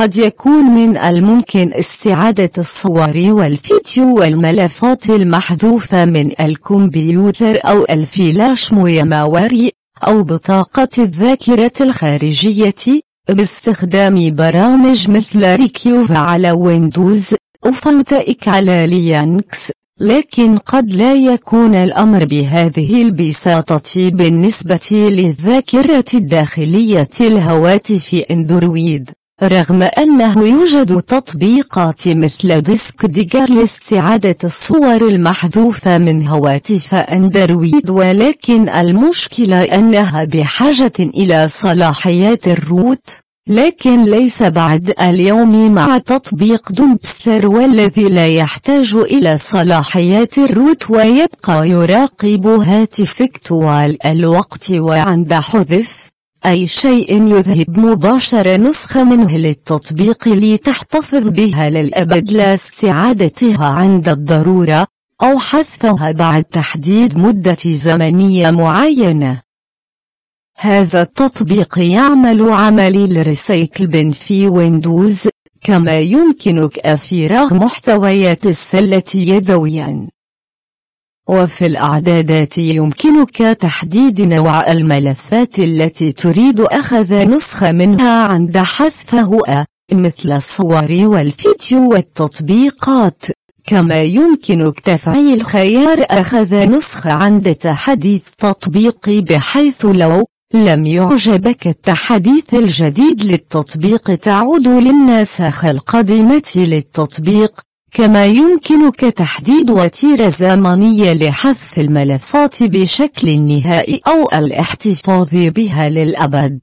قد يكون من الممكن استعادة الصور والفيديو والملفات المحذوفة من الكمبيوتر أو ال flash memory أو بطاقة الذاكرة الخارجية باستخدام برامج مثل Recuva على ويندوز و PhotoRec على لينكس لكن قد لا يكون الأمر بهذه البساطة بالنسبة للذاكرة الداخلية الهواتف اندرويد رغم أنه يوجد تطبيقات مثل DiskDigger لاستعادة الصور المحذوفة من هواتف أندرويد ولكن المشكلة أنها بحاجة إلى صلاحيات ال root لكن ليس بعد اليوم مع تطبيق Dumpster والذي لا يحتاج إلى صلاحيات ال root ويبقى يراقب هاتفك طوال الوقت وعند حذف. أي شيء يذهب مباشرة نسخة منه للتطبيق لتحتفظ بها للأبد لاستعادتها عند الضرورة أو حذفها بعد تحديد مدة زمنية معينة. هذا التطبيق يعمل عمل ال recycle في ويندوز كما يمكنك أفراغ محتويات السلة يدوياً. وفي الأعدادات يمكنك تحديد نوع الملفات التي تريد أخذ نسخة منها عند حذفه مثل الصور والفيديو والتطبيقات. كما يمكنك تفعيل خيار أخذ نسخة عند تحديث تطبيق بحيث لو لم يعجبك التحديث الجديد للتطبيق تعود للنسخ القديمة للتطبيق. كما يمكنك تحديد وتيرة زمنية لحذف الملفات بشكل نهائي أو الاحتفاظ بها للأبد.